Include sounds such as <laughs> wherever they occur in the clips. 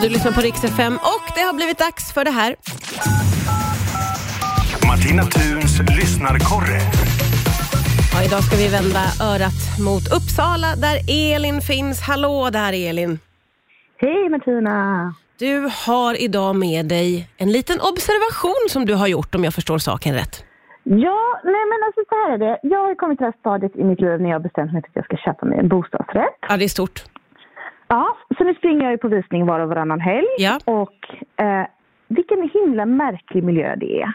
Ja, du lyssnar på Rix FM och det har blivit dags för det här. Martina Thuns lyssnarkorre. Ja, idag ska vi vända örat mot Uppsala där Elin finns. Hallå där Elin! Hej Martina! Du har idag med dig en liten observation som du har gjort om jag förstår saken rätt. Ja, nej men alltså så här är det. Jag har kommit till det här stadiet i mitt liv när jag har bestämt mig för att jag ska köpa mig en bostadsrätt. Ja, det är stort. Ja, så nu springer jag ju på visning var och varannan helg. Ja. Och eh, vilken himla märklig miljö det är.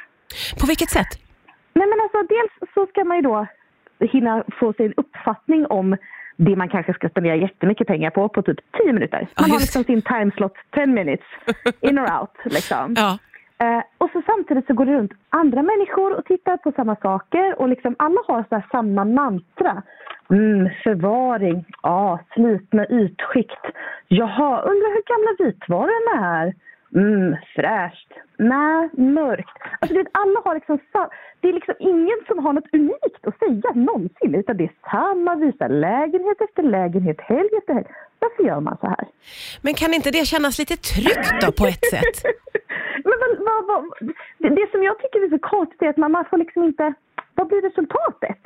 På vilket sätt? Nej men alltså dels så ska man ju då hinna få sig en uppfattning om det man kanske ska spendera jättemycket pengar på på typ 10 minuter. Man har liksom sin timeslot 10 minutes, in or out <laughs> liksom. Ja. Eh, och så samtidigt så går det runt andra människor och tittar på samma saker och liksom alla har så samma mantra. Mm, förvaring, ja, slitna ytskikt. Jaha, undrar hur gamla vitvarorna är? Mm, fräscht. Nej, mörkt. Alltså vet, alla har liksom Det är liksom ingen som har något unikt att säga någonsin utan det är samma visa lägenhet efter lägenhet, helg efter helg. Varför gör man så här? Men kan inte det kännas lite tryggt då på ett sätt? <laughs> Men vad, vad, vad, det, det som jag tycker är så konstigt är att man, man får liksom inte... Vad blir resultatet?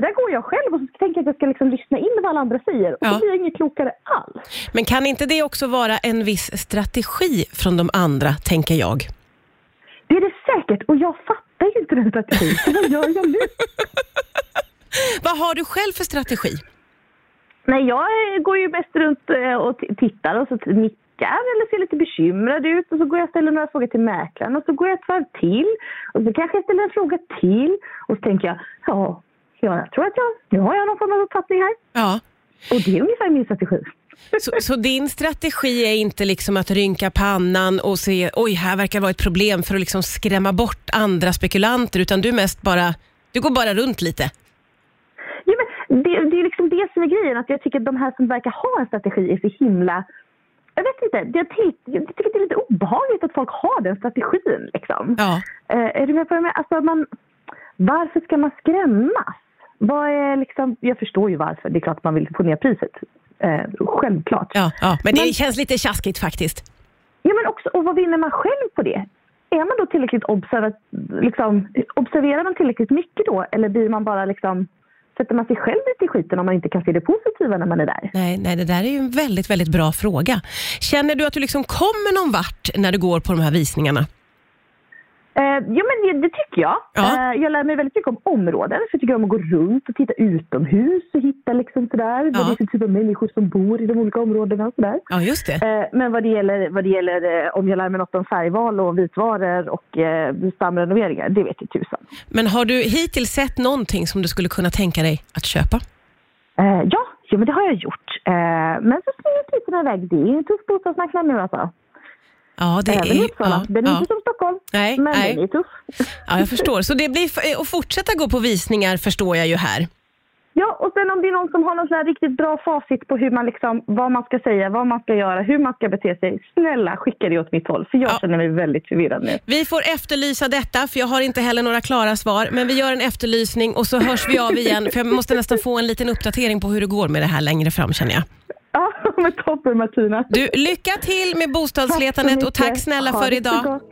För där går jag själv och så tänker jag att jag ska liksom lyssna in vad alla andra säger och Ja. så blir jag inget klokare alls. Men kan inte det också vara en viss strategi från de andra, tänker jag? Det är det säkert och jag fattar ju inte den strategin. Så vad gör jag nu? <laughs> Vad har du själv för strategi? Nej, jag går ju mest runt eh, och tittar och så nickar eller ser lite bekymrad ut och så går jag och ställer några frågor till mäklaren och så går jag ett varv till och så kanske jag ställer en fråga till och så tänker jag ja, ja jag tror att jag, nu har jag någon form av uppfattning här. Ja. Och det är ungefär min strategi. Så, så din strategi är inte liksom att rynka pannan och se oj, här verkar vara ett problem för att liksom skrämma bort andra spekulanter, utan du mest bara, du går bara runt lite. Ja, men det, det är liksom det som är grejen, att jag tycker att de här som verkar ha en strategi är så himla... Jag vet inte, jag, jag tycker att det är lite obehagligt att folk har den strategin. Liksom. Ja. Eh, är du med på menar? Alltså, man, varför ska man skrämmas? Vad är liksom, jag förstår ju varför, det är klart att man vill få ner priset. Eh, självklart. Ja, ja, men det Men- känns lite tjaskigt faktiskt. Ja, men också, och vad vinner man själv på det? Är man då tillräckligt observat, liksom, observerar man tillräckligt mycket då? Eller blir man bara liksom, sätter man sig själv lite i skiten om man inte kan se det positiva när man är där? Nej, nej, det där är ju en väldigt, väldigt bra fråga. Känner du att du liksom kommer någon vart när du går på de här visningarna? Eh, ja, men det, tycker jag. Ja. Eh, jag lär mig väldigt mycket om områden. För jag tycker om att gå runt och titta utomhus och hitta liksom sådär, vad det är för typ av människor som bor i de olika områdena. Och sådär. Ja, just det. Eh, men vad det gäller, vad det gäller eh, om jag lär mig något om färgval och vitvaror och eh, stamrenoveringar, det vet jag tusan. Men har du hittills sett någonting som du skulle kunna tänka dig att köpa? Eh, ja, ja, men det har jag gjort. Eh, men så springer priserna iväg. Det är en tuff bostadsmarknad nu alltså. Ja, det Även är... Uppsala. Ja, Den är ja. inte som Stockholm, Nej, men nej. den är tuff. ja, jag förstår. Så det blir f- att fortsätta gå på visningar förstår jag ju här. Ja, och sen om det är någon som har någon sån riktigt bra facit på hur man liksom, vad man ska säga, vad man ska göra, hur man ska bete sig. Snälla skicka det åt mitt håll, för jag Ja. känner mig väldigt förvirrad nu. Vi får efterlysa detta, för jag har inte heller några klara svar. Men vi gör en efterlysning och så hörs vi av igen. För jag måste nästan få en liten uppdatering på hur det går med det här längre fram känner jag. Men toppen Martina. Du, lycka till med bostadsletandet och tack snälla Ha för idag.